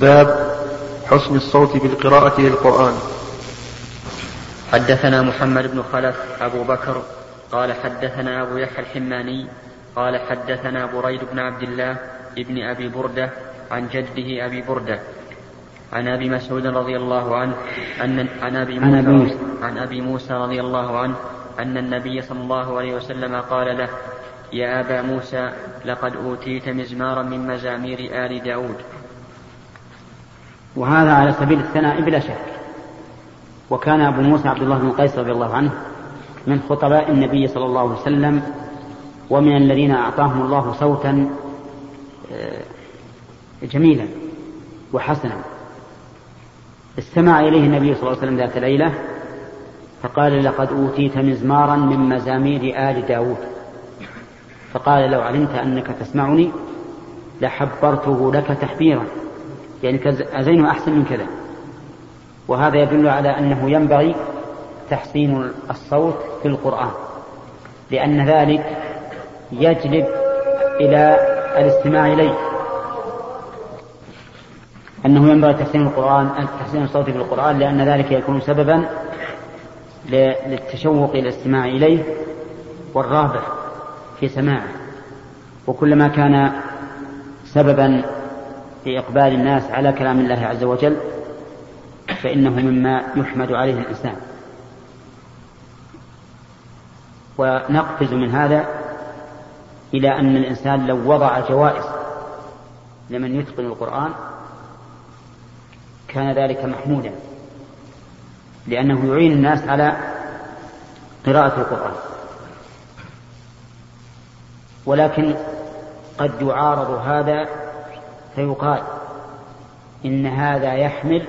باب حسن الصوت بالقراءة للقرآن. حدثنا محمد بن خلف أبو بكر قال حدثنا أبو يحيى الحماني قال حدثنا بريد بن عبد الله ابن أبي بردة عن جده أبي بردة عن أبي مسعود رضي الله عنه أن عن أبي موسى. عن أبي موسى رضي الله عنه أن النبي صلى الله عليه وسلم قال له يا أبا موسى لقد أوتيت مزمارا من مزامير آل داود. وهذا على سبيل الثناء بلا شك. وكان أبو موسى عبد الله بن قيس رضي الله عنه من خطباء النبي صلى الله عليه وسلم ومن الذين أعطاهم الله صوتا آه، جميلا وحسنا. استمع إليه النبي صلى الله عليه وسلم ذات ليلة فقال لقد أوتيت مزمارا من مزامير آل داود. فقال لو علمت أنك تسمعني لحبرته لك تحبيرا. يعني أزينه أحسن من كذا. وهذا يدل على أنه ينبغي تحسين الصوت في القرآن لأن ذلك يجلب إلى الاستماع إليه. أنه ينبغي تحسين القرآن تحسين الصوت في القرآن لأن ذلك يكون سببا للتشوق إلى الاستماع إليه والرغبة في سماعه. وكلما كان سببا في إقبال الناس على كلام الله عز وجل فإنه مما يحمد عليه الإنسان. ونقفز من هذا إلى أن الإنسان لو وضع جوائز لمن يتقن القرآن كان ذلك محمودا لأنه يعين الناس على قراءة القرآن. ولكن قد يعارض هذا فيقال إن هذا يحمل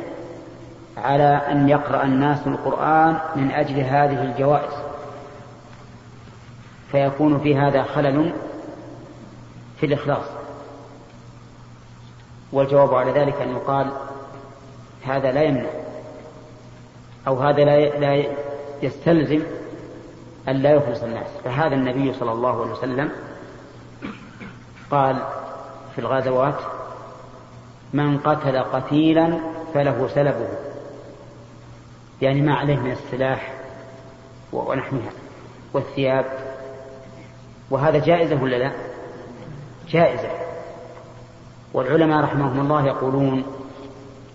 على أن يقرأ الناس القرآن من أجل هذه الجوائز فيكون في هذا خلل في الإخلاص. والجواب على ذلك أن يقال هذا لا يمنع أو هذا لا لا يستلزم أن لا يخلص الناس. فهذا النبي صلى الله عليه وسلم قال في الغزوات من قتل قتيلا فله سلبه. يعني ما عليه من السلاح ونحوها والثياب. وهذا جائزة ولا لا؟ جائزة. والعلماء رحمهم الله يقولون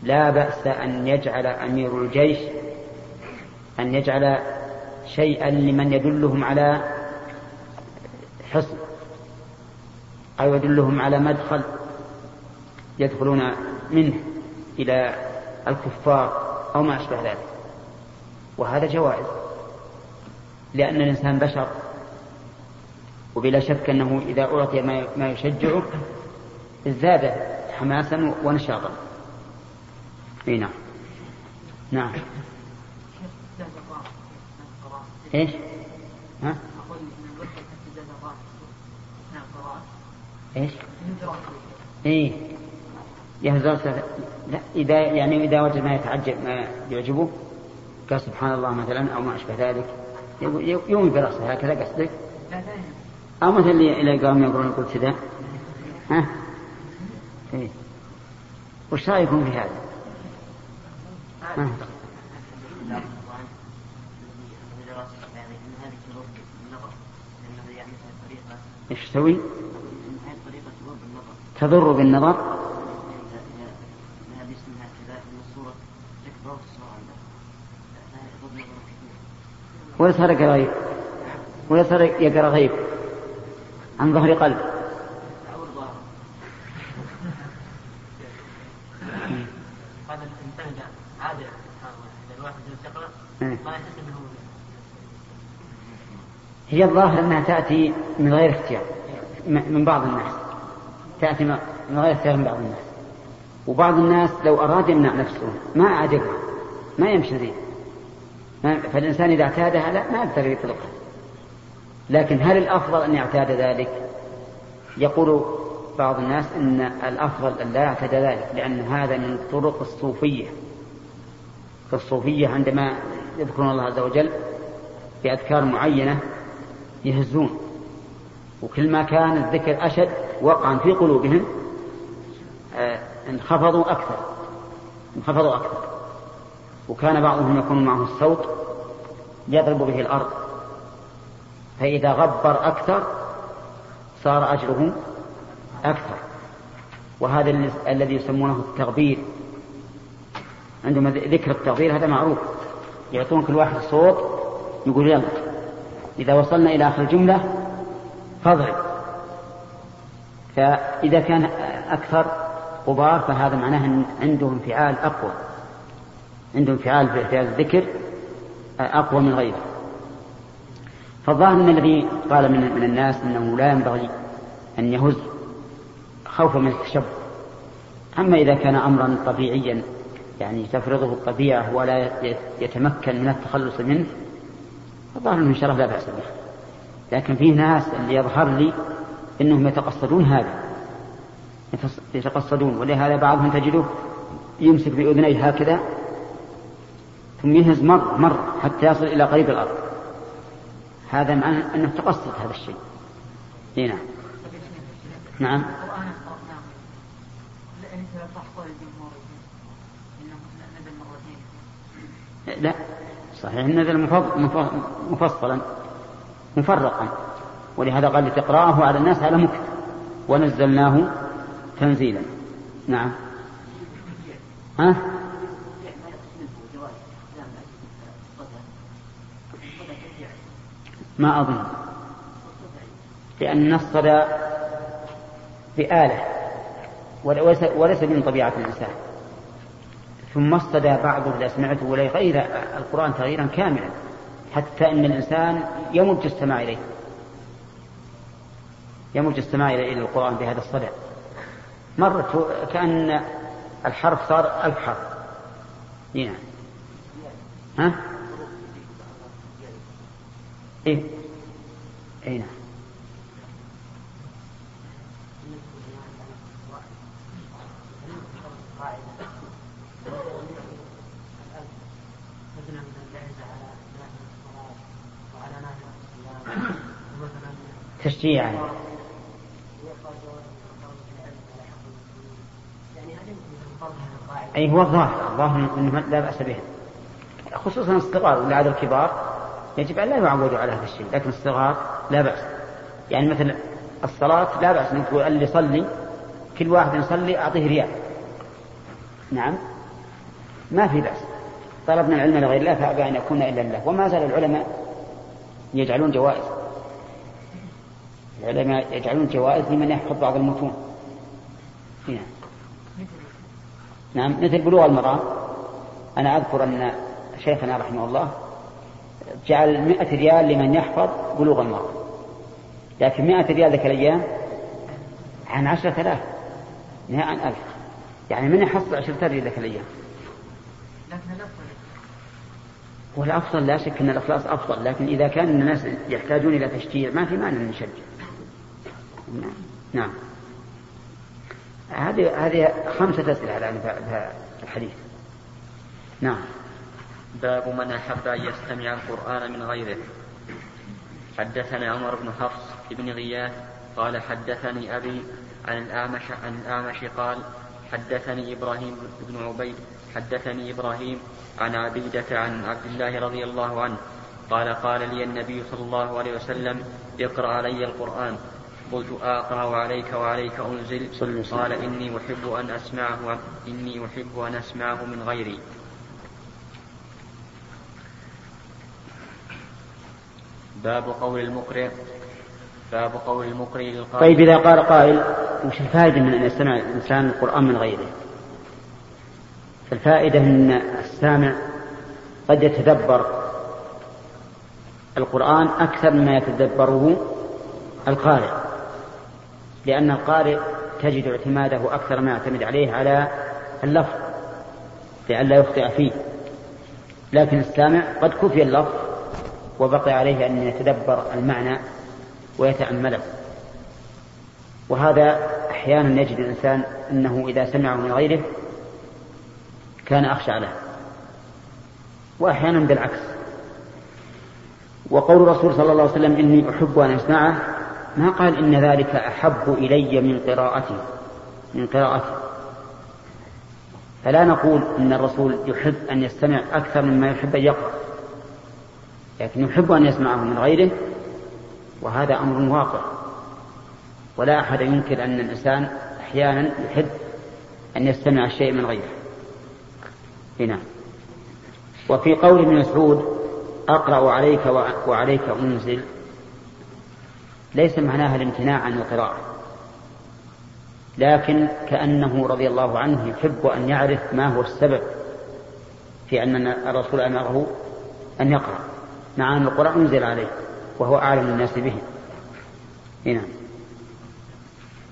لا بأس أن يجعل أمير الجيش أن يجعل شيئا لمن يدلهم على حصن أو يدلهم على مدخل يدخلون منه إلى الكفار أو ما أشبه ذلك وهذا جوائز لأن الإنسان بشر وبلا شك أنه إذا أعطي ما يشجعه ازداد حماسا ونشاطا إي نعم نعم إيش؟ ها؟ إيش؟ إيه يهزر لا إذا يعني إذا وجد ما يتعجب ما يعجبه قال سبحان الله مثلا أو ما أشبه ذلك يومي برأسه هكذا قصدك؟ أو مثل اللي قام يقولون قلت كذا ها؟ إيه وش رأيكم في هذا؟ ها؟ إيش تسوي؟ تضر بالنظر ولا صار غيب ولا صار يقرا غيب عن ظهر قلب. هي الظاهر أنها تأتي من غير اختيار. من بعض الناس. تأتي من غير اختيار من بعض الناس. وبعض الناس لو أراد يمنع نفسه ما أعجبه. ما يمشي زين فالإنسان إذا اعتادها لا ما يقدر يطلقها. لكن هل الأفضل أن يعتاد ذلك؟ يقول بعض الناس أن الأفضل أن لا يعتاد ذلك لأن هذا من طرق الصوفية. فالصوفية عندما يذكرون الله عز وجل بأذكار معينة يهزون. وكل ما كان الذكر أشد وقعا في قلوبهم آه، انخفضوا أكثر. انخفضوا أكثر. وكان بعضهم يكون معه الصوت يضرب به الأرض. فإذا غبر أكثر صار أجره أكثر. وهذا الذي يسمونه التغبير. عندما ذكر التغبير هذا معروف. يعطون كل واحد صوت يقول يلا. إذا وصلنا إلى آخر الجملة فاضرب. فإذا كان أكثر غبار فهذا معناه أن عنده انفعال أقوى. عنده انفعال في الذكر أقوى من غيره. فالظاهر أن الذي قال من, من الناس أنه لا ينبغي أن يهز خوفا من التشبه. أما إذا كان أمرا طبيعيا يعني تفرضه الطبيعة ولا يتمكن من التخلص منه فالظاهر أنه الله لا بأس به. لكن فيه ناس اللي يظهر لي أنهم يتقصدون هذا. يتقصدون ولهذا بعضهم تجده يمسك بأذنيه هكذا ثم ينهز مر مر حتى يصل إلى قريب الأرض. هذا معناه أنه تقصد هذا الشيء. إيه نعم. نعم. لا صحيح نزل مفصلا مفرقا. ولهذا قال لتقرأه على الناس على مكت. ونزلناه تنزيلا. نعم. ها؟ ما أظن. لأن الصدى بآلة وليس من طبيعة الإنسان. ثم الصدى بعضه إذا سمعته ولا يغير القرآن تغييرا كاملا حتى أن الإنسان يمج السماع إليه. يمج السماع إلى القرآن بهذا الصدى. مرت كأن الحرف صار ألف حرف نعم ها؟ إيه؟ أي نعم. أي هو الظاهر الظاهر أنه لا بأس به. خصوصا الصغار ولعد الكبار. يجب أن لا يعودوا على هذا الشيء لكن الصغار لا بأس. يعني مثل الصلاة لا بأس أنك تقول اللي يصلي كل واحد يصلي أعطيه ريال نعم. ما في بأس. طلبنا العلم لغير الله فأبى أن يكون إلا الله. وما زال العلماء يجعلون جوائز. العلماء يجعلون جوائز لمن يحفظ بعض المتون. نعم نعم. مثل بلوغ المرام أنا أذكر أن شيخنا رحمه الله جعل مئة ريال لمن يحفظ بلوغ المرام لكن مئة ريال ذاك الأيام عن عشرة آلاف نهاء عن ألف. يعني من يحصل عشرة ريال ذاك الأيام؟ والأفضل لا شك أن الإخلاص أفضل لكن إذا كان الناس يحتاجون إلى تشجيع ما في مانع نشجع نعم نعم. هذه هذه خمسة أسئلة على الحديث. نعم. باب من أحب أن يستمع القرآن من غيره. حدثنا عمر بن حفص بن غياث قال حدثني أبي عن الأعمش عن الأعمش قال حدثني إبراهيم بن عبيد حدثني إبراهيم عن عبيدة عن عبد الله رضي الله عنه قال قال لي النبي صلى الله عليه وسلم اقرأ علي القرآن. قلت أقرأ عليك وعليك أنزل. قال إني أحب أن أسمعه إني أحب أن أسمعه من غيري. باب قول المقرئ باب قول المقرئ للقارئ طيب إذا قال قائل وش الفائدة من أن يستمع الإنسان القرآن من غيره؟ الفائدة أن السامع قد يتدبر القرآن أكثر مما يتدبره القارئ لأن القارئ تجد اعتماده أكثر ما يعتمد عليه على اللفظ لئلا يخطئ فيه. لكن السامع قد كفي اللفظ وبقي عليه أن يتدبر المعنى ويتأمله. وهذا أحيانا يجد الإنسان أنه إذا سمعه من غيره كان أخشى له. وأحيانا بالعكس. وقول الرسول صلى الله عليه وسلم إني أحب أن أسمعه ما قال إن ذلك أحب إلي من قراءتي من قراءتي. فلا نقول إن الرسول يحب أن يستمع أكثر مما يحب أن يقرأ. لكن يحب أن يسمعه من غيره وهذا أمر واقع. ولا أحد ينكر أن الإنسان أحيانا يحب أن يستمع الشيء من غيره. هنا وفي قول ابن مسعود أقرأ عليك وعليك أنزل. ليس معناها الامتناع عن القراءة. لكن كأنه رضي الله عنه يحب أن يعرف ما هو السبب في أن الرسول أمره أن يقرأ. مع أن القرآن أنزل عليه وهو أعلم الناس به هنا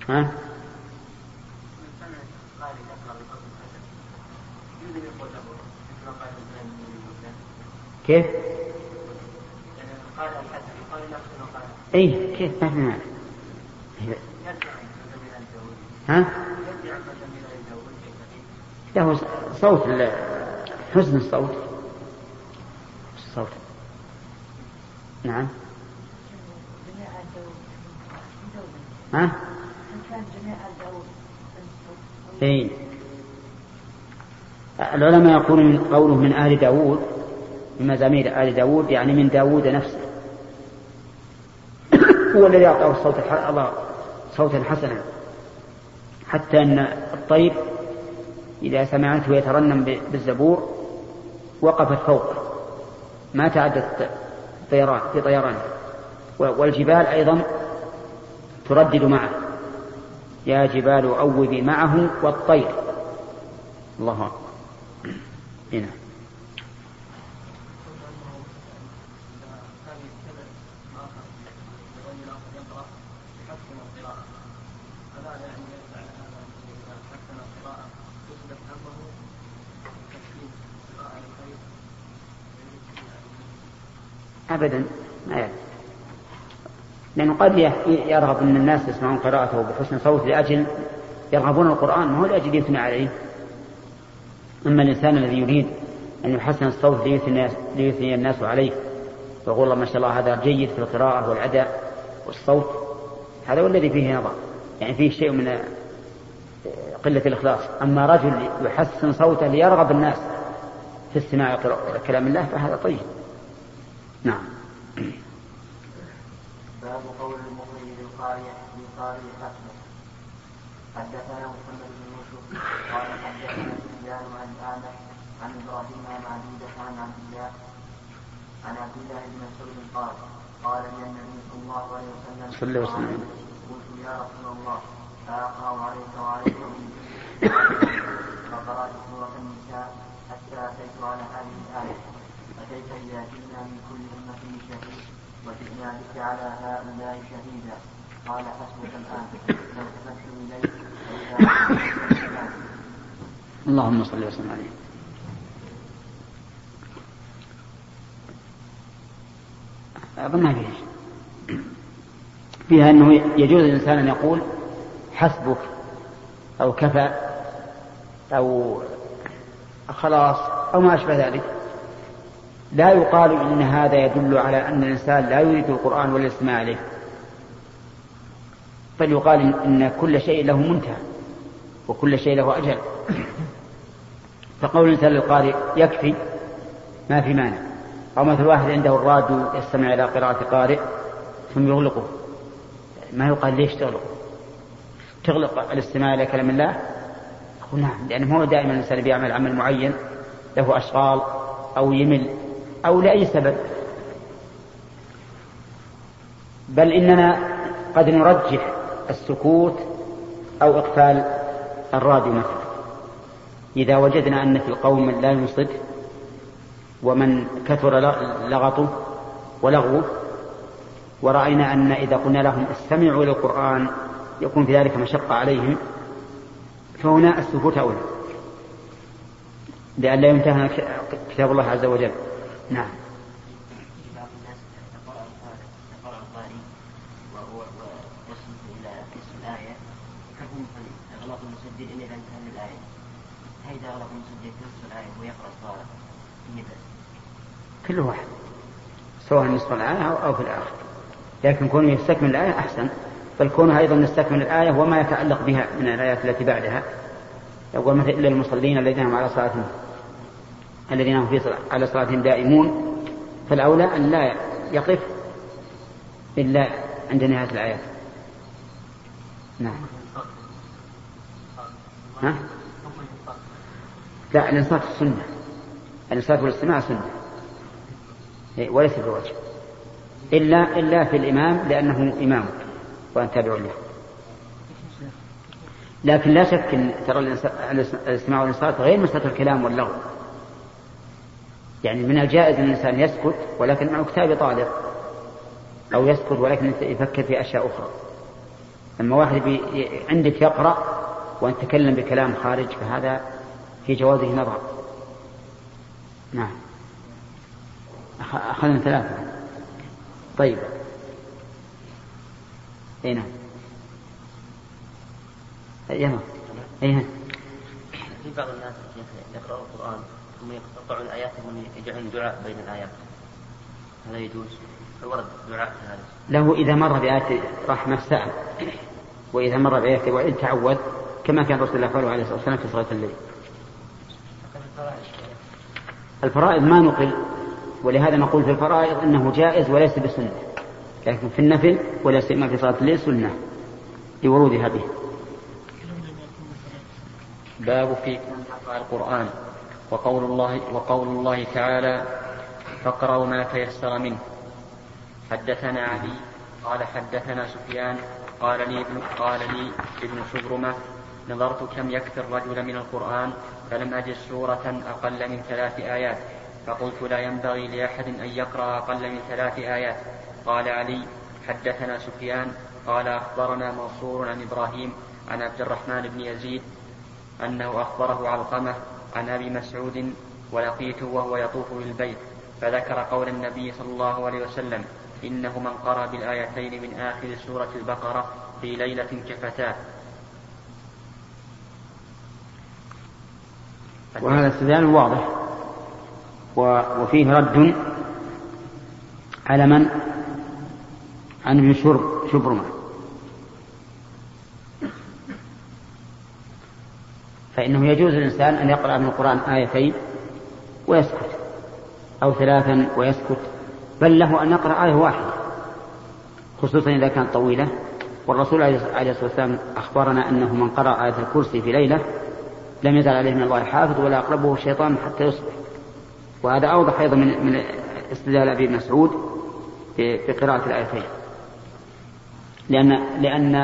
ها؟ كيف؟ اي كيف ما في ها؟ له صوت حسن الصوت الصوت نعم. ها؟ اي العلماء يقولون من قوله من آل داود من مزامير آل داود يعني من داود نفسه. هو الذي أعطاه الصوت الله صوتا حسنا. حتى أن الطير إذا سمعته يترنم بالزبور وقفت فوقه. ما تعدت طيران في طيرانه والجبال أيضا تردد معه. يا جبال أوبي معه والطير. الله أكبر. أبدا. ما يعرف لأنه قد يرغب أن الناس يسمعون قراءته بحسن صوت لأجل يرغبون القرآن ما هو لأجل يثنى عليه. أما الإنسان الذي يريد أن يحسن الصوت ليثني, ليثني الناس عليه ويقول الله ما شاء الله هذا جيد في القراءة والأداء والصوت هذا هو الذي فيه نظر. يعني فيه شيء من قلة الإخلاص. أما رجل يحسن صوته ليرغب الناس في استماع كلام الله فهذا طيب. نعم باب قول المخرج للقارئ للقارئ حسبه حدثنا محمد بن يوسف قال حدثنا سفيان عن الاعمش عن إبراهيم عن عبيدة عن عبد الله عن عبد الله بن مسعود قال قال لي النبي صلى الله عليه وسلم صلى الله عليه وسلم قلت يا رسول الله فاقرا عليك وعليك فقرات سوره النساء حتى اتيت على هذه الايه فكيف إذا جئنا من كل أمة شهيد وجئنا بك على هؤلاء شهيدا. قال حسبك الآن. فالتفت إليه فإذا اللهم صل وسلم عليه. أظن ما فيه فيها أنه يجوز للإنسان أن يقول حسبك أو كفى أو خلاص أو ما أشبه ذلك. لا يقال إن هذا يدل على أن الإنسان لا يريد القرآن ولا يستمع عليه بل يقال إن كل شيء له منتهى وكل شيء له أجل. فقول الإنسان للقارئ يكفي ما في مانع. أو مثل واحد عنده الراديو يستمع إلى قراءة قارئ ثم يغلقه. ما يقال ليش تغلق تغلق الاستماع إلى كلام الله؟ أقول نعم لأنه هو دائما الإنسان بيعمل عمل معين له أشغال أو يمل. أو لأي سبب. بل إننا قد نرجح السكوت أو إقفال الراديو مثلا إذا وجدنا أن في القوم من لا ينصت ومن كثر لغطه ولغوه ورأينا أن إذا قلنا لهم استمعوا إلى القرآن يكون في ذلك مشقة عليهم فهنا السكوت أولى. لئلا ينتهى كتاب الله عز وجل. نعم. بعض الناس يقرأ يقرأ القارئ إلى الآية المسجل إلى إذا انتهى من الآية المسجل في نصف الآية القارئ كل واحد سواء نصف الآية أو في الآخر. لكن كونه يستكمل الآية أحسن. بل كونه أيضا يستكمل الآية وما يتعلق بها من الآيات التي بعدها. يقول مثل إلا المصلين الذين هم على صلاتهم الذين هم في على صلاتهم دائمون فالأولى أن لا يقف إلا عند نهاية الآيات. نعم. ها؟ لا الإنصات السنة الإنصات والاستماع سنة. إيه، وليس في الوجه إلا إلا في الإمام لأنه إمامك وأن تابع له. لكن لا شك أن ترى الاستماع والإنصات غير مسألة الكلام واللغو. يعني من الجائز أن الإنسان يسكت ولكن مع كتاب طالب أو يسكت ولكن يفكر في أشياء أخرى. أما واحد بي عندك يقرأ وأن تكلم بكلام خارج فهذا في جوازه نظر. نعم. أخذنا ثلاثة. طيب. أي نعم. أي أي في بعض الناس يقرأوا القرآن. ثم يقطعون الآيات ثم يجعلون دعاء بين الآيات. هذا يجوز. الورد دعاء هذا؟ له إذا مر بآية رحمة سأل وإذا مر بآية وإن تعود كما كان رسول الله صلى الله عليه وسلم في صلاة الليل. الفرائض ما نقل ولهذا نقول في الفرائض إنه جائز وليس بسنة. لكن في النفل ولا سيما في صلاة الليل سنة لورودها به باب في قراءة القرآن. وقول الله وقول الله تعالى فاقرأوا ما تيسر منه. حدثنا علي قال حدثنا سفيان قال لي ابن قال لي ابن شبرمة نظرت كم يكفي الرجل من القرآن فلم أجد سورة أقل من ثلاث آيات فقلت لا ينبغي لأحد أن يقرأ أقل من ثلاث آيات. قال علي حدثنا سفيان قال أخبرنا منصور عن إبراهيم عن عبد الرحمن بن يزيد أنه أخبره علقمة عن أبي مسعود ولقيته وهو يطوف بالبيت فذكر قول النبي صلى الله عليه وسلم إنه من قرأ بالآيتين من آخر سورة البقرة في ليلة كفتاه. وهذا استدلال واضح وفيه رد على من؟ عن ابن شبرمة. فإنه يجوز للإنسان أن يقرأ من القرآن آيتين ويسكت أو ثلاثا ويسكت بل له أن يقرأ آية واحدة خصوصا إذا كانت طويلة. والرسول عليه الصلاة والسلام أخبرنا أنه من قرأ آية الكرسي في ليلة لم يزل عليه من الله حافظ ولا أقربه الشيطان حتى يصبح. وهذا أوضح أيضا من من استدلال أبي مسعود في قراءة الآيتين. لأن لأن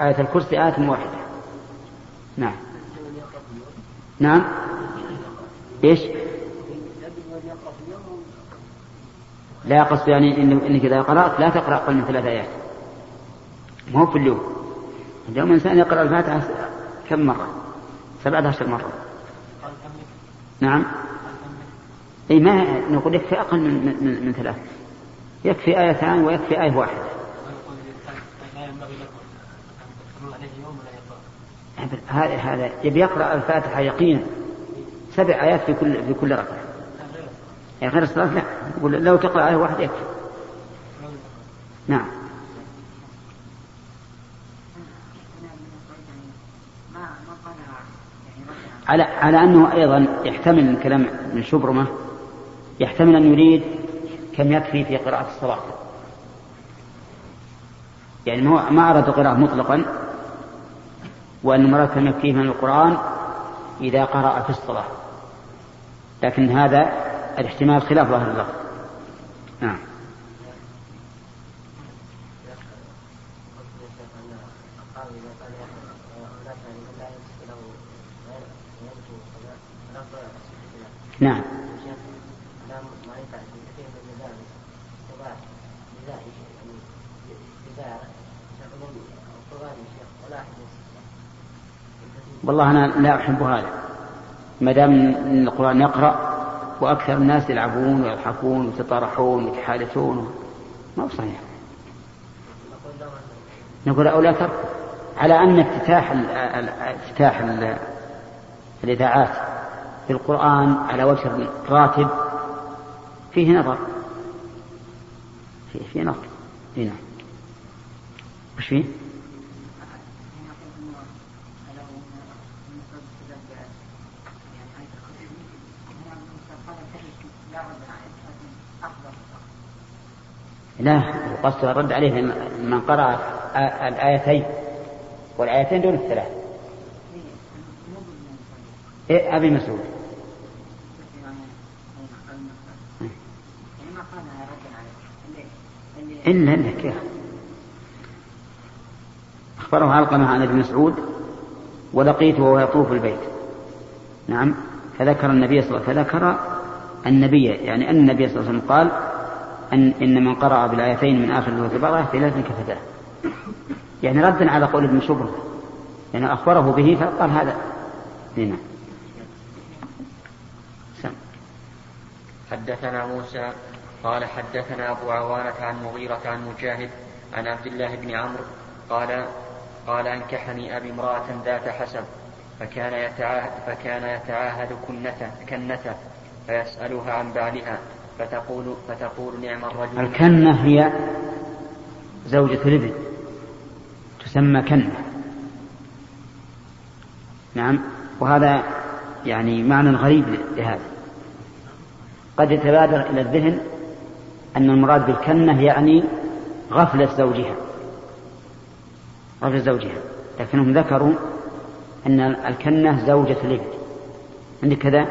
آية الكرسي آية واحدة. نعم. نعم. إيش؟ لا قصد يعني إنك إذا قرأت لا تقرأ أقل من ثلاث آيات. مو في اليوم. اليوم إنسان يقرأ الفاتحة كم مرة؟ سبعة عشر مرة. نعم. أي ما نقول يكفي أقل من, من, من ثلاث يكفي آيتان ويكفي آية واحدة. هذا هذا يبي يقرأ الفاتحة يقينا. سبع آيات في كل في كل ركعة. يعني غير الصلاة لا. يقول لو تقرأ آية واحدة يكفي. نعم. على على أنه أيضا يحتمل الكلام من شبرمة. يحتمل أن يريد كم يكفي في قراءة الصلاة. يعني ما أراد القراءة مطلقا. وأن مراد كم يكفيه من القرآن إذا قرأ في الصلاة. لكن هذا الاحتمال خلاف ظاهر اللفظ. نعم. والله أنا لا أحب هذا. ما دام القرآن يقرأ وأكثر الناس يلعبون ويضحكون ويتطارحون ويتحادثون ما هو صحيح. نقول أو لا ترك على أن افتتاح افتتاح الإذاعات في القرآن على وجه راتب فيه نظر. فيه, فيه نظر. هنا نعم. وش فيه؟ لا القصد الرد عليه من قرأ الآيتين والآيتين دون الثلاث. إيه أبي مسعود. إلا إلا كيف؟ أخبره علقمة عن ابن مسعود ولقيته وهو يطوف البيت. نعم فذكر النبي صلى الله عليه فذكر النبي يعني أن النبي صلى الله عليه وسلم قال أن إن من قرأ بالآيتين من آخر سورة البقرة في ليلة كفتاه يعني ردا على قول ابن شبر يعني أخبره به فقال هذا. هنا حدثنا موسى قال حدثنا أبو عوانة عن مغيرة عن مجاهد عن عبد الله بن عمرو قال قال أنكحني أبي امرأة ذات حسب فكان يتعاهد, فكان يتعاهد كنته, كنته فيسألها عن بعلها. فتقول فتقول نعم الرجل. الكنة هي زوجة الابن تسمى كنة. نعم وهذا يعني معنى غريب لهذا. قد يتبادر إلى الذهن أن المراد بالكنة يعني غفلة زوجها. غفلة زوجها. لكنهم ذكروا أن الكنة زوجة الابن. عندك كذا؟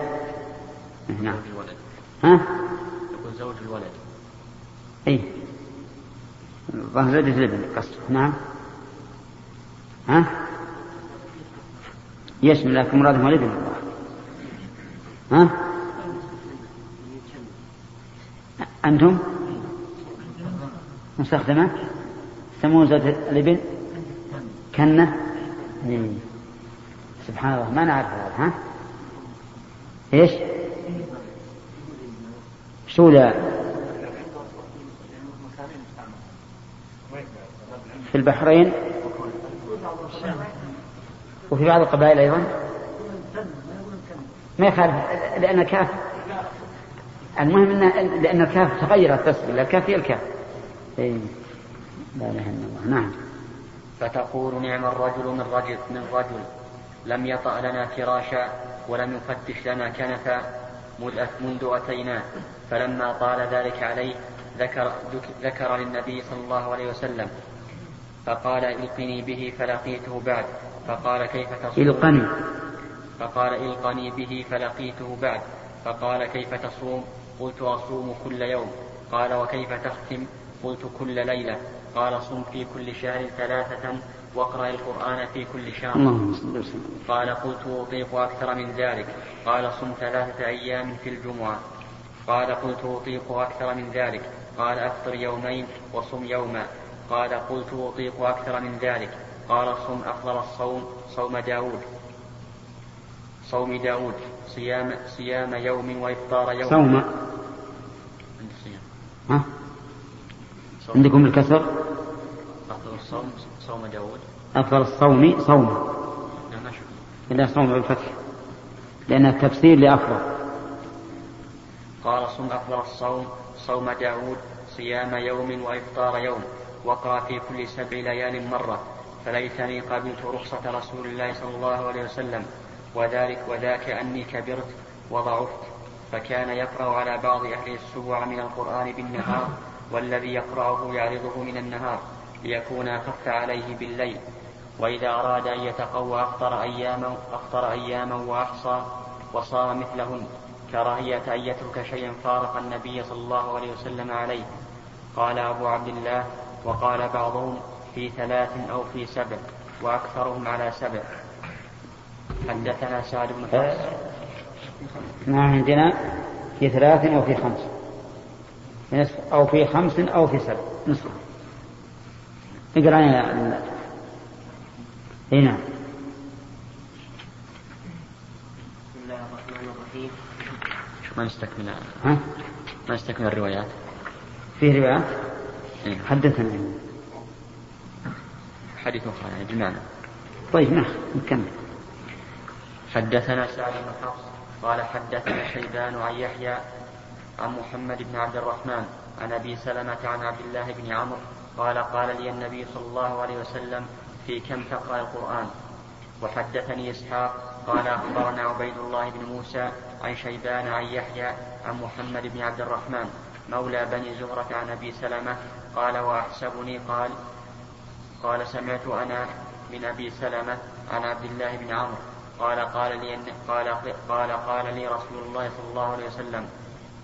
نعم. ها؟ زوج الولد. اي زوجة الابن قصد نعم. ها؟ يشمل لكن مرادهم الابن ها؟ أنتم؟ مستخدمة؟ سمون زوجة الابن كنة؟ سبحان الله ما نعرف هذا ها؟ إيش؟ شو لا في البحرين. وفي بعض القبائل أيضا. ما يخالف. لأن الكاف المهم ان لأن الكاف تغيرت بس الكاف هي الكاف إيه. لا إله إلا الله. نعم. فتقول نعم الرجل من رجل من رجل. لم يطأ لنا فراشا ولم يفتش لنا كنفا. منذ أتينا. فلما طال ذلك عليه ذكر, ذكر للنبي صلى الله عليه وسلم. فقال إلقني به فلقيته بعد. فقال كيف تصوم إلقني. فقال إلقني به فلقيته بعد. فقال كيف تصوم؟ قلت أصوم كل يوم. قال وكيف تختم؟ قلت كل ليلة قال صم في كل شهر ثلاثة واقرأ القرآن في كل شهر. قال قلت أطيق أكثر من ذلك. قال صم ثلاثة أيام في الجمعة. قال قلت أطيق أكثر من ذلك. قال أفطر يومين وصم يوما. قال قلت أطيق أكثر من ذلك. قال صم أفضل الصوم صوم داود. صوم داود. صيام صيام يوم وإفطار يوم. صوم. ها؟ عندكم الكسر؟ أفضل الصوم صوم داود. أفضل الصوم صوم. إلا صوم بالفتح لأن التفسير لأفضل. قال صم أفضل الصوم صوم داود صيام يوم وإفطار يوم وقرأ في كل سبع ليال مرة. فليتني قبلت رخصة رسول الله صلى الله عليه وسلم. وذلك وذاك أني كبرت وضعفت. فكان يقرأ على بعض أهل السبع من القرآن بالنهار. والذي يقرأه يعرضه من النهار ليكون أخف عليه بالليل. وإذا أراد أن يتقوى أفطر أياما أفطر أياما وأحصى وصام مثلهن كراهية أن يترك شيئا فارق النبي صلى الله عليه وسلم عليه. قال أبو عبد الله وقال بعضهم في ثلاث أو في سبع وأكثرهم على سبع. حدثنا سعد بن حفص. نعم عندنا في ثلاث أو في خمس. نصف أو في خمس أو في سبع نصف. اقرأ يا اي نعم. بسم الله الرحمن الرحيم. ما نستكمل ها؟ ما نستكمل الروايات. فيه روايات؟ إيه. حدثنا حديث أخرى يعني بالمعنى طيب نعم نكمل. حدثنا سعد بن حفص قال حدثنا شيبان عن يحيى عن محمد بن عبد الرحمن عن أبي سلمة عن عبد الله بن عمرو قال قال لي النبي صلى الله عليه وسلم في كم تقرأ القرآن؟ وحدثني إسحاق قال أخبرنا عبيد الله بن موسى عن شيبان عن يحيى عن محمد بن عبد الرحمن مولى بني زهرة عن أبي سلمة قال وأحسبني قال قال سمعت أنا من أبي سلمة عن عبد الله بن عمرو قال قال لي قال قال قال لي رسول الله صلى الله عليه وسلم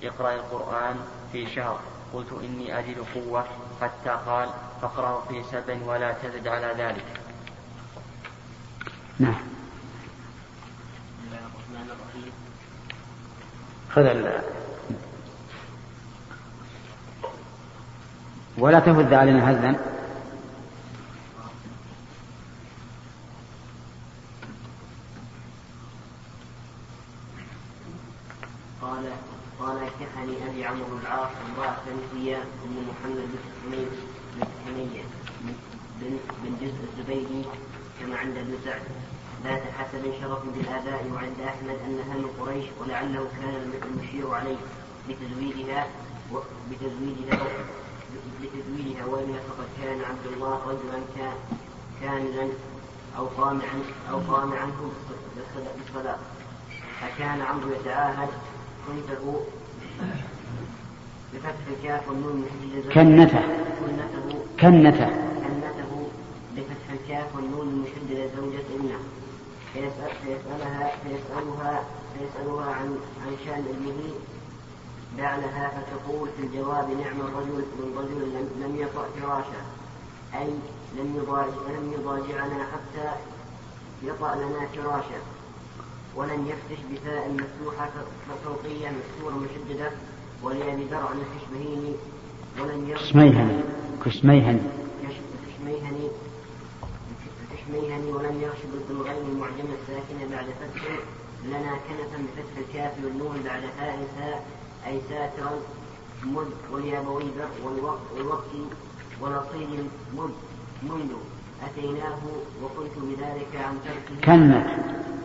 اقرأ القرآن في شهر. قلت إني أجد قوة حتى قال فاقرأه في سبع ولا تزد على ذلك. نعم. خذ. ولا تهز علينا هزا. قال قال كحني أبي عمرو العاص امرأة هي أم محمد بن حمية بن جزء الزبيدي كما عند ابن سعد. ذات حسب شرف بالآباء وعند أحمد أنها من قريش ولعله كان المشير عليه بتزويدها بتزويدها بتزويدها وإلا فقد كان عبد الله رجلا كاملا أو طامعا أو طامعا بالصلاة فكان عمرو يتعاهد كنته بفتح الكاف والنون كنته كنته كنته كنته بفتح الكاف والنون المشددة زوجة ابنه فيسأل فيسألها فيسألها فيسألها عن عن شأن ابنه بعلها فتقول في الجواب نعم الرجل من رجل لم, يطأ فراشا. أي لم يضاجع لم يضاجعنا حتى يطأ لنا فراشا. ولم يفتش بفاء مفتوحة فوقية مكسورة مشددة ولأبي درع الكشمهيني ولم يرد كشميهني كشميهني كشميهني كشميهني ولم يرشد بالغين المعجمة الساكنة بعد فتح لنا كنفا بفتح الكاف والنون بعد هاء ساء أي ساترا مد وليابوي والوقت ونصيب مد منذ أتيناه وقلت بذلك عن تركه. كنت.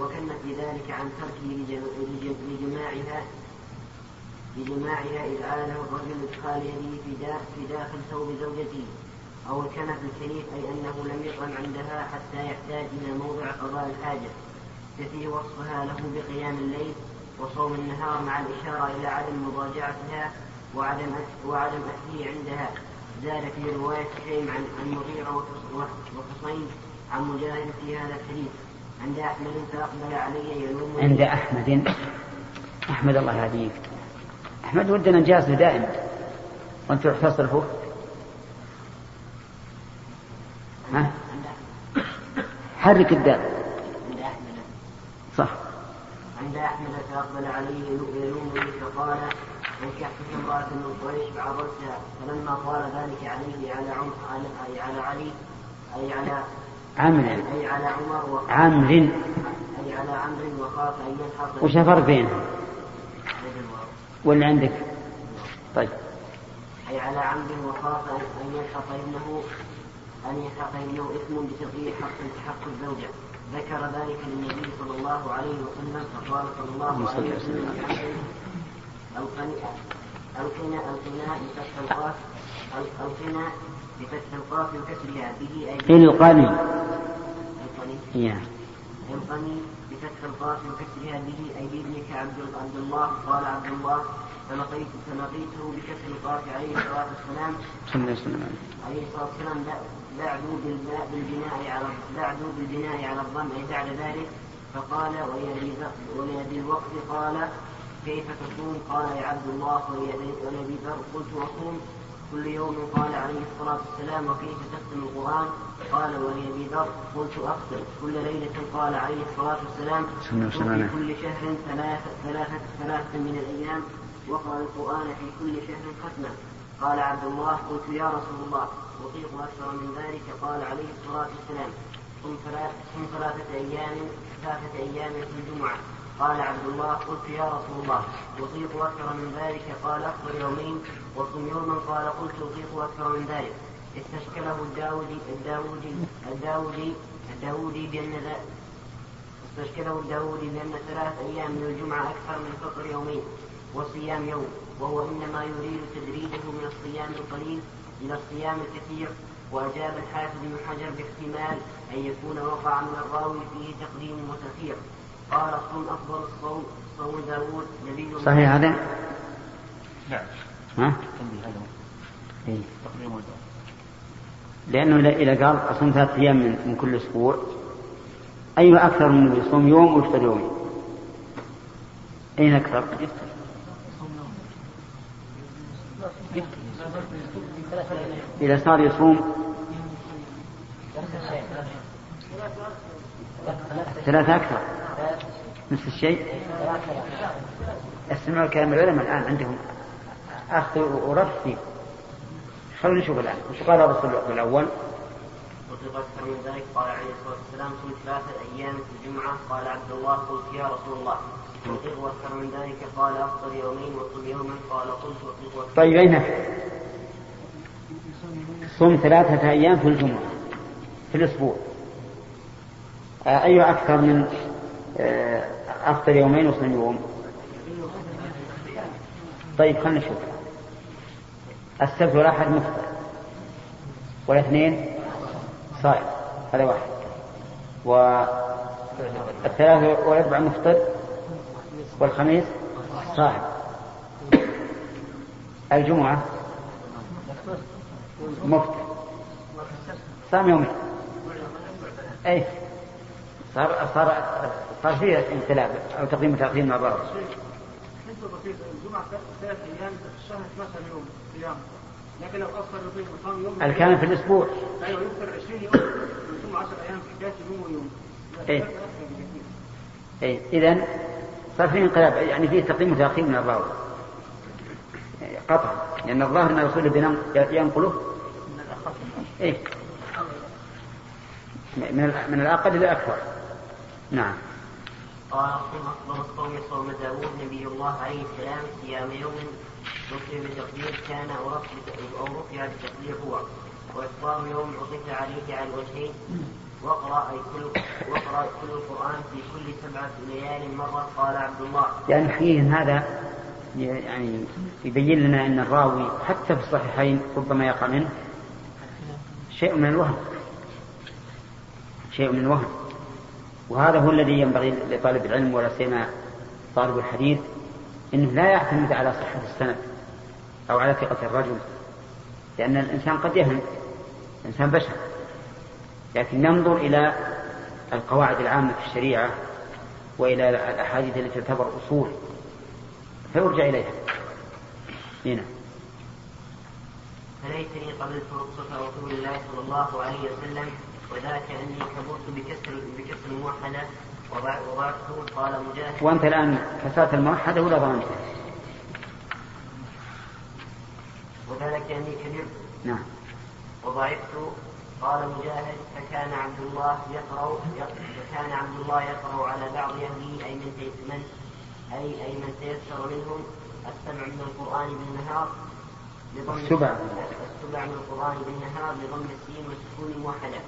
وكنت بذلك عن تركه لجماعها لجماعها إذ عاله الرجل إدخال يده في داخل, ثوب زوجته. أو الكنف الكريم أي أنه لم يطعم عندها حتى يحتاج إلى موضع قضاء الحاجة. يفي وصفها له بقيام الليل وصوم النهار مع الإشارة إلى عدم مضاجعتها وعدم وعدم أكله عندها. زاد في رواية شيم عن عن مغيرة وحصين عن مجاهد في هذا الحديث. عند أحمد فأقبل علي يلوم عند أحمد. أحمد الله يهديك أحمد ودنا نجازه دائما وأنت تصرفه ها؟ حرك الدال. عند أحمد. صح. عند أحمد فأقبل عليه يلومني فقال أنكحتك امرأة من قريش فعرضتها فلما قال ذلك عليه على عمر على علي أي على عمرو أي على عمر وخاف. عمرو أي على عمرو وخاف أن يلحق وش الفرق بينهم؟ ولا عندك؟ طيب. أي على عمرو وخاف أن يلحق ابنه أن يلحق ابنه إثم بتضييع حق حق الزوجة. ذكر ذلك للنبي صلى الله عليه وسلم فقال صلى الله عليه وسلم القنا القنا القنا بفتح القاف. القنا بفتح القاف وكسرها به أي القني القني يا. القني بفتح القاف وكسرها به أي بابنك عبد الله قال عبد الله فلقيت فلقيته بكسر القاف عليه الصلاة والسلام. صلى الله عليه وسلم. عليه الصلاة والسلام بعدوا بالبناء على بعدوا بالبناء على الضم أي بعد ذلك فقال ولأبي الوقت قال كيف تصوم؟ قال يا عبد الله ولأبي ذر قلت أصوم كل يوم قال عليه الصلاة والسلام وكيف تختم القرآن؟ قال ولأبي ذر. قلت أختم. كل ليلة قال عليه الصلاة والسلام وفي كل شهر ثلاثة ثلاثة ثلاثة من الأيام وقرأ القرآن في كل شهر ختمة. قال عبد الله قلت يا رسول الله أطيق أكثر من ذلك. قال عليه الصلاة والسلام صم ثلاثة أيام ثلاثة أيام في الجمعة. قال عبد الله قلت يا رسول الله أطيق أكثر من ذلك؟ قال أفطر يومين. وصم يوما؟ قال قلت أطيق أكثر من ذلك. استشكله الداودي الداودي الداودي الداودي بأن استشكله الداودي بأن ثلاث أيام من الجمعة أكثر من فطر يومين وصيام يوم وهو إنما يريد تدريجه من الصيام القليل إلى الصيام الكثير. وأجاب الحافظ بن حجر باحتمال أن يكون وقع من الراوي فيه تقديم وتأخير. قال الصوم أفضل الصوم صوم داود نبي صحيح هذا؟ نعم ها؟ إيه. لأنه إذا قال أصوم ثلاثة أيام من, كل أسبوع أي أكثر من يصوم يوم ويفطر يومين أين أكثر؟ إذا صار يصوم ثلاثة أكثر نفس الشيء. استمعوا كلام العلماء الآن عندهم أخذ ورد فيه خلونا نشوف الآن. وش قال الرسول الأول وفي أكثر من ذلك قال عليه الصلاة والسلام صم ثلاثة أيام في الجمعة قال عبد الله قلت يا رسول الله من ذلك قال أفطر يومين وصم يوما قال قلت وطيق طيب أين؟ صم ثلاثة أيام في الجمعة في الأسبوع. آه، أي أكثر من آه، أفطر يومين وصم يوم. طيب خلينا نشوف. السبت والأحد مفطر. والإثنين صائم. هذا واحد. والثلاثة والأربع مفطر. والخميس صائم. الجمعة مفطر. صام يومين. أي صار صار صار فيه انقلاب أو تقديم وتأخير مع بعض الجمعة ثلاث أيام في الشهر 12 يوم صيام. لكن لو يوم الكامل في الأسبوع؟ أيوه يفطر 20 يوم ويصوم 10 أيام في حكاية يوم ويوم. إيه. إيه. إذا صار في انقلاب يعني فيه تقديم وتأخير من الراوي قطعا. لأن الظاهر أن الرسول ينقله. إيه. من من الأقل إلى الأكثر نعم. قال أفضل الصوم صوم داوود نبي الله عليه السلام صيام يوم رفع بتقدير كان أو رفع أو رفع بتقدير هو. وإفطار يوم عطف عليه على الوجهين. واقرأ أي كل واقرأ كل القرآن في كل سبعة ليال مرة قال عبد الله. يعني حقيقة هذا يعني يبين لنا أن الراوي حتى في الصحيحين ربما يقع منه شيء من الوهم. شيء من الوهم. وهذا هو الذي ينبغي لطالب العلم ولا سيما طالب الحديث إنه لا يعتمد على صحة السند أو على ثقة الرجل لأن الإنسان قد يهم الانسان بشر. لكن ننظر إلى القواعد العامة في الشريعة وإلى الأحاديث التي تعتبر أصول فيرجع إليها. هنا. فليتني قبلت رخصة رسول الله صلى الله عليه وسلم وذاك أني كبرت بكسر بكسر الموحدة وضعته. قال مجاهد. وأنت الآن كسرت الموحدة ولا ضمنتها؟ وذلك أني كبرت. نعم. وضعفت. قال مجاهد فكان عبد الله يقرأ فكان عبد الله يقرأ على بعض أهله أي من من أي أي من تيسر منهم السبع من القرآن بالنهار بضم السبع. السبع من القرآن بالنهار بضم السين والسكون الموحدة.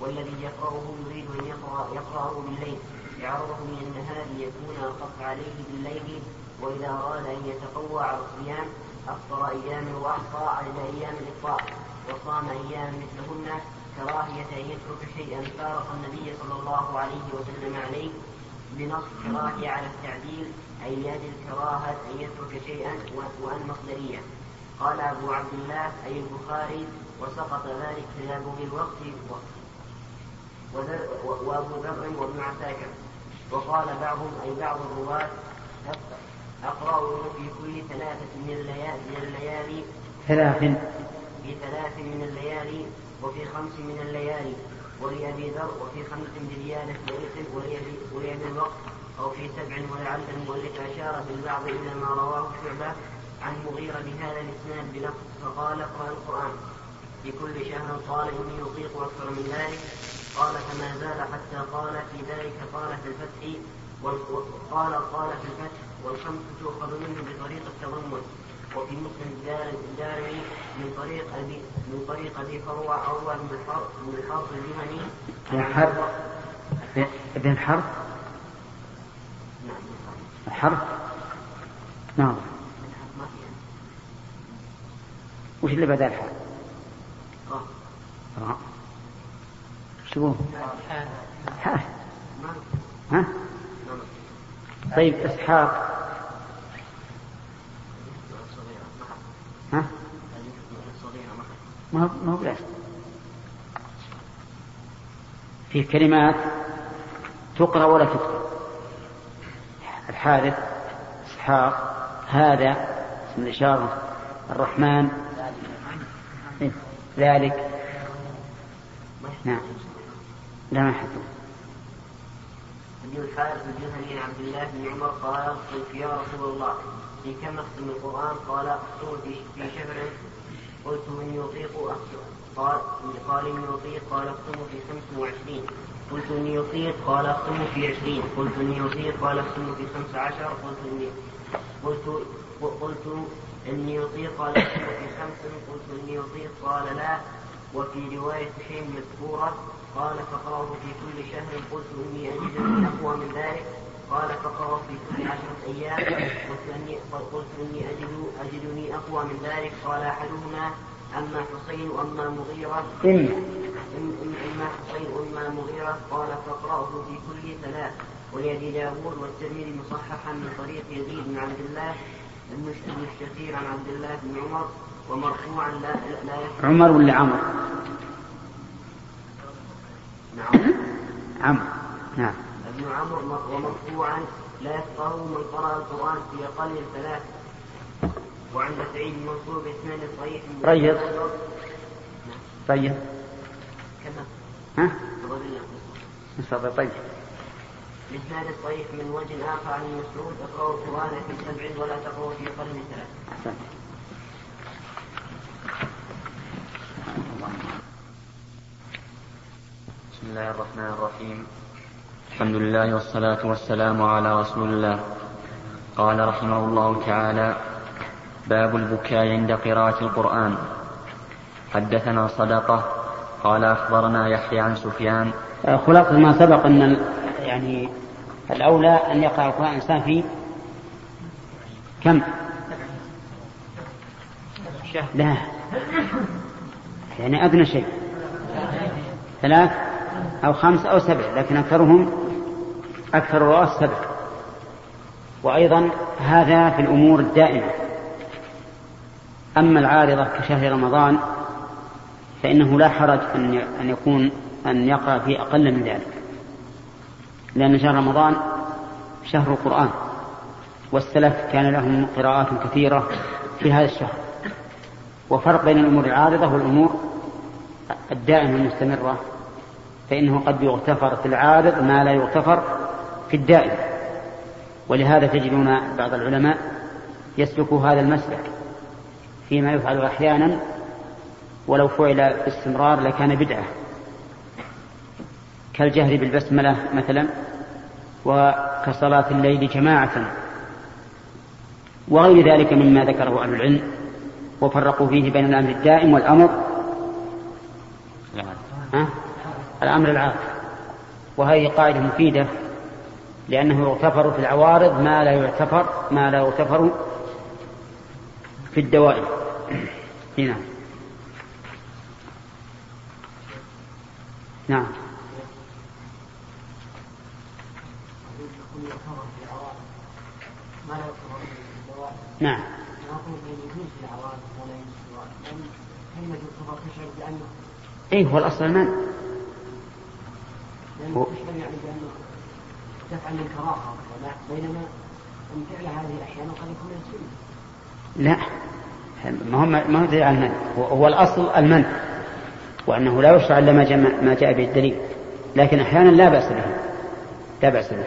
والذي يقرأه يريد أن يقرأ يقرأه بالليل يعرضه من النهار ليكون أخف عليه بالليل. وإذا أراد أن يتقوى على الصيام أفطر أياما وأحصى على أيام الإفطار وصام أياما مثلهن كراهية أن يترك شيئا فارق النبي صلى الله عليه وسلم عليه بنص كراهية على التعديل أي يد الكراهة أن يترك شيئا وأن مصدرية. قال أبو عبد الله أي البخاري وسقط ذلك في الوقت وأبو ذر وابن عساكر. وقال بعضهم أي بعض الرواة أقرأ في كل ثلاثة من الليالي من الليالي. ثلاث. في ثلاث من الليالي وفي خمس من الليالي. ولأبي ذر وفي خمس بريالة ليلة ولأبي الوقت. أو في سبع ولعل المؤلف أشار في البعض إلى ما رواه شعبة عن مغيرة بهذا الإسناد بلفظ. فقال اقرأ القرآن. في كل شهر قال إني أطيق أكثر من ذلك. قال فما زال حتى قال في ذلك قال في الفتح قال قال في الفتح والخمس تؤخذ منه بطريق التضمن. وفي مسلم الدارمي من طريق أبي من طريق أبي فروع عروه بن الحرب بن الحرب الجهني بن حرب ابن حرب نعم حرب نعم. وش اللي بدل الحرب؟ آه. شو ها ها؟ طيب إسحاق. ما هو ما هو بلازم في كلمات تقرأ ولا تكتب. الحارث إسحاق هذا اسم الإشارة الرحمن. إيه؟ ذلك. نعم. لا ما حكم ابن الحارث الجهني عبد الله بن عمر قال قلت يا رسول الله. في كم اختم القرآن؟ قال اختم في شهر قلت من يطيق اختم قال قال ان يطيق؟ قال اختم في خمس وعشرين. قلت اني يطيق؟ قال اختم في عشرين. قلت اني يطيق؟ قال اختم في خمس عشر. قلت اني قلت قلت اني يطيق؟ قال اختم في خمس. قلت اني يطيق؟ قال لا. وفي رواية شيء مذكورة قال فقرأه في كل شهر قلت إني أجدني أقوى من ذلك. قال فقرأه في كل عشرة أيام قلت إني أجد أجدني أقوى من ذلك. قال أحدهما أما حسين وأما مغيرة. إما إما حسين وأما مغيرة. قال فاقرأه في كل ثلاث. ولأبي داود والترمذي مصححا من طريق يزيد بن عبد الله بن الشخير عن عبد الله بن عمر. ومرفوعا لا لا عمر ولا عمر؟ نعم. عمرو. نعم. ابن عمرو ومرفوعا لا يفقه من قرأ القرآن في أقل ثلاث. وعند سعيد المنصور بإسناد صحيح. طيب. طيب. كما ها؟ مصطفى طيب. بإسناد صحيح من وجه آخر عن مسعود اقرأوا القرآن في سبع ولا تقرأوا في أقل من ثلاث. أحسنت. بسم الله الرحمن الرحيم. الحمد لله والصلاة والسلام على رسول الله. قال رحمه الله تعالى باب البكاء عند قراءة القرآن. حدثنا صدقة قال أخبرنا يحيى عن سفيان. خلاصة ما سبق أن يعني الأولى أن يقرأ القرآن الإنسان في كم؟ لا. يعني أدنى شيء. ثلاث؟ أو خمس أو سبع لكن أكثرهم أكثر الرؤوس سبع. وأيضا هذا في الأمور الدائمة. أما العارضة كشهر رمضان فإنه لا حرج أن أن يكون أن يقرأ في أقل من ذلك. لأن شهر رمضان شهر القرآن والسلف كان لهم قراءات كثيرة في هذا الشهر. وفرق بين الأمور العارضة والأمور الدائمة المستمرة. فإنه قد يغتفر في العارض ما لا يغتفر في الدائم. ولهذا تجدون بعض العلماء يسلك هذا المسلك فيما يفعل أحيانا ولو فعل باستمرار لكان بدعة. كالجهر بالبسملة مثلا وكصلاة الليل جماعة وغير ذلك مما ذكره أهل العلم وفرقوا فيه بين الأمر الدائم والأمر. ها؟ الأمر العام وهذه قاعدة مفيدة لأنه يغتفر في العوارض ما لا يعتفر ما لا يغتفر في الدوائر. هنا. نعم. نعم. إيه هو الأصل المنع لأنه يعني بأنه تفعل بينما أن فعل هذه الأحيان قد يكون من السنة. لا. ما هو ما هو دليل على المنع. هو, الأصل المنع وأنه لا يشرع إلا ما جاء ما جاء به الدليل. لكن أحيانا لا بأس به. لا بأس به.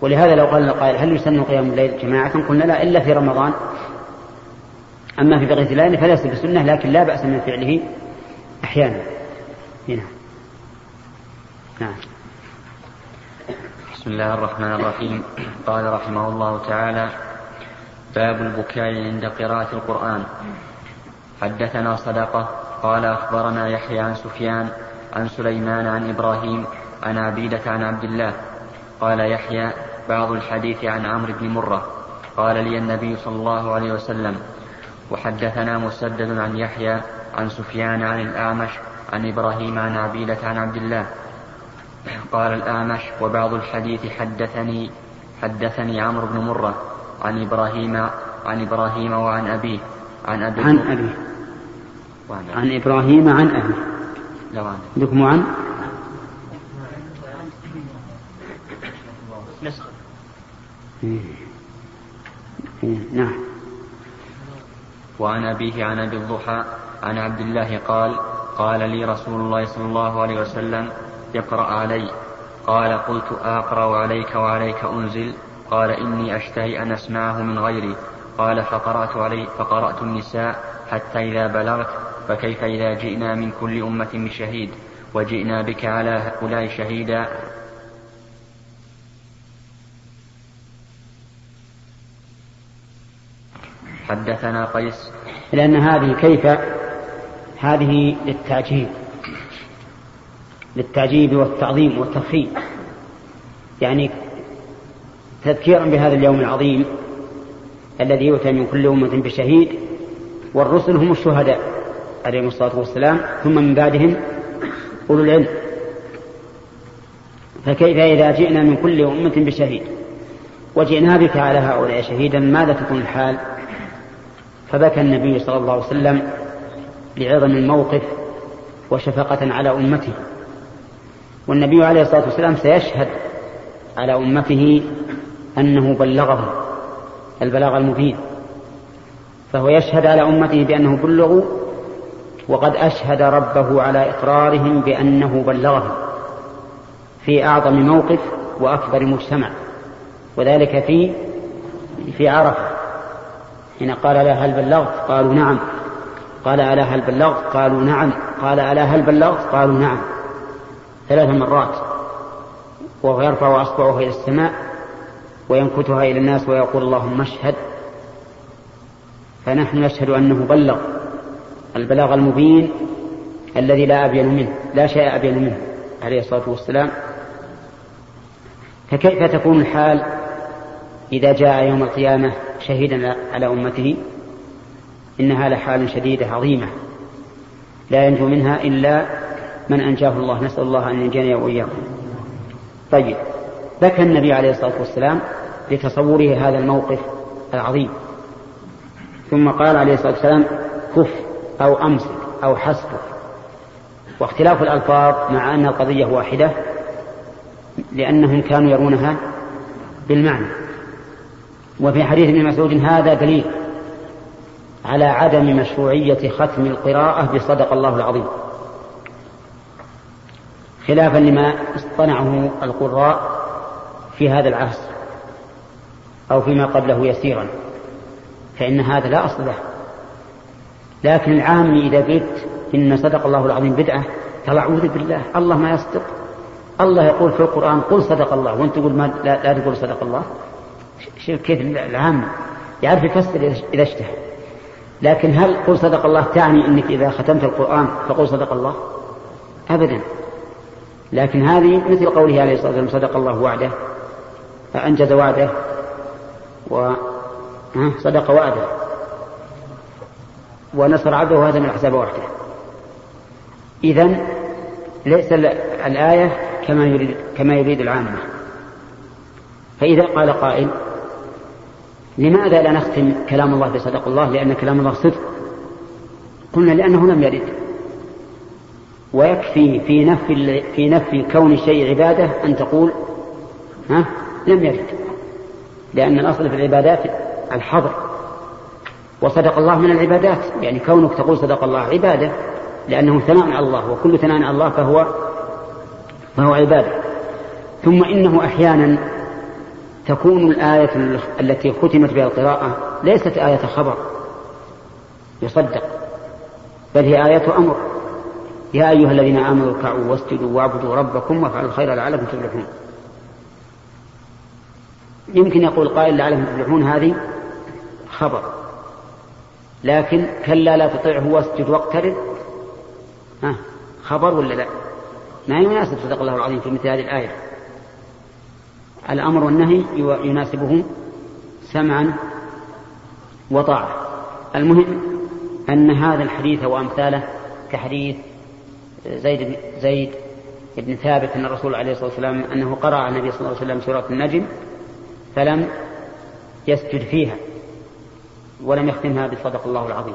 ولهذا لو قال القائل هل يسن قيام الليل جماعة؟ قلنا لا إلا في رمضان. أما في بقية الليل فليس بسنة لكن لا بأس من فعله أحيانا. هنا. نعم. بسم الله الرحمن الرحيم. قال رحمه الله تعالى باب البكاء عند قراءة القرآن. حدثنا صدقة قال أخبرنا يحيى عن سفيان عن سليمان عن إبراهيم عن عبيدة عن عبد الله. قال يحيى بعض الحديث عن عمرو بن مرة. قال لي النبي صلى الله عليه وسلم وحدثنا مسدد عن يحيى عن سفيان عن الأعمش عن إبراهيم عن عبيدة عن عبد الله. قال الأعمش وبعض الحديث حدثني حدثني عمرو بن مرة عن إبراهيم عن إبراهيم وعن أبيه عن أبي عن أبيه. وعن عن إبراهيم عن أبيه. لو عن عندكم عن نسخة إيه. إيه، نعم. وعن أبيه عن أبي الضحى عن عبد الله قال قال لي رسول الله صلى الله عليه وسلم اقرأ علي. قال قلت أقرأ عليك وعليك أنزل. قال إني أشتهي أن أسمعه من غيري. قال فقرأت علي فقرأت النساء حتى إذا بلغت فكيف إذا جئنا من كل أمة بشهيد؟ وجئنا بك على هؤلاء شهيدا. حدثنا قيس. لأن هذه كيف؟ هذه للتعجيب للتعجيب والتعظيم والتفخيم يعني تذكيرا بهذا اليوم العظيم الذي يؤتى من كل أمة بشهيد والرسل هم الشهداء عليهم الصلاة والسلام ثم من بعدهم أولو العلم. فكيف إذا جئنا من كل أمة بشهيد؟ وجئنا بك على هؤلاء شهيدا ماذا تكون الحال؟ فبكى النبي صلى الله عليه وسلم لعظم الموقف وشفقة على أمته. والنبي عليه الصلاة والسلام سيشهد على أمته أنه بلغهم البلاغ المبين فهو يشهد على أمته بأنه بلغوا وقد أشهد ربه على إقرارهم بأنه بلغهم في أعظم موقف وأكبر مجتمع وذلك في في عرفة حين قال لا هل بلغت؟ قالوا نعم. قال ألا هل بلغت؟ قالوا نعم. قال ألا هل بلغت؟ قالوا نعم. ثلاث مرات وهو يرفع أصبعه إلى السماء وينكتها إلى الناس ويقول اللهم اشهد. فنحن نشهد أنه بلغ البلاغ المبين الذي لا أبين منه لا شيء أبين منه عليه الصلاة والسلام. فكيف تكون الحال إذا جاء يوم القيامة شهيدا على أمته؟ إنها لحال شديدة عظيمة لا ينجو منها إلا من أنجاه الله نسأل الله أن ينجينا وإياكم. طيب بكى النبي عليه الصلاة والسلام لتصوره هذا الموقف العظيم. ثم قال عليه الصلاة والسلام كف أو أمسك أو حسبك. واختلاف الألفاظ مع أن القضية واحدة لأنهم كانوا يرونها بالمعنى. وفي حديث ابن مسعود هذا دليل على عدم مشروعية ختم القراءة بصدق الله العظيم. خلافا لما اصطنعه القراء في هذا العصر أو فيما قبله يسيرا فإن هذا لا أصل له. لكن العام إذا قلت إن صدق الله العظيم بدعة قال أعوذ بالله الله ما يصدق. الله يقول في القرآن قل صدق الله وأنت تقول ما لا, لا تقول صدق الله. شوف كيف العام يعرف يفسر إذا اشتهى. لكن هل قل صدق الله تعني أنك إذا ختمت القرآن فقل صدق الله؟ أبدا. لكن هذه مثل قوله عليه الصلاة والسلام صدق الله وعده أنجز وعده وصدق وعده ونصر عبده وهزم الأحزاب وحده. إذا ليس الآية كما يريد كما يريد العامة. فإذا قال قائل لماذا لا نختم كلام الله بصدق الله؟ لأن كلام الله صدق. قلنا لأنه لم يرد. ويكفي في نفي في نفي كون الشيء عبادة أن تقول ها؟ لم يرد. لأن الأصل في العبادات الحظر. وصدق الله من العبادات. يعني كونك تقول صدق الله عبادة لأنه ثناء على الله وكل ثناء على الله فهو فهو عبادة. ثم إنه أحيانا تكون الآية التي ختمت بها القراءة ليست آية خبر يصدق بل هي آية أمر. يا أيها الذين آمنوا اركعوا واسجدوا واعبدوا ربكم وافعلوا الخير لعلكم تفلحون. يمكن يقول قائل لعلهم تفلحون هذه خبر. لكن كلا لا تطيعه واسجد واقترب ها خبر ولا لا؟ ما يناسب صدق الله العظيم في مثل هذه الآية؟ الأمر والنهي يناسبه سمعا وطاعة. المهم أن هذا الحديث وأمثاله كحديث زيد زيد بن ثابت أن الرسول عليه الصلاة والسلام أنه قرأ على النبي صلى الله عليه وسلم سورة النجم فلم يسجد فيها ولم يختمها بصدق الله العظيم.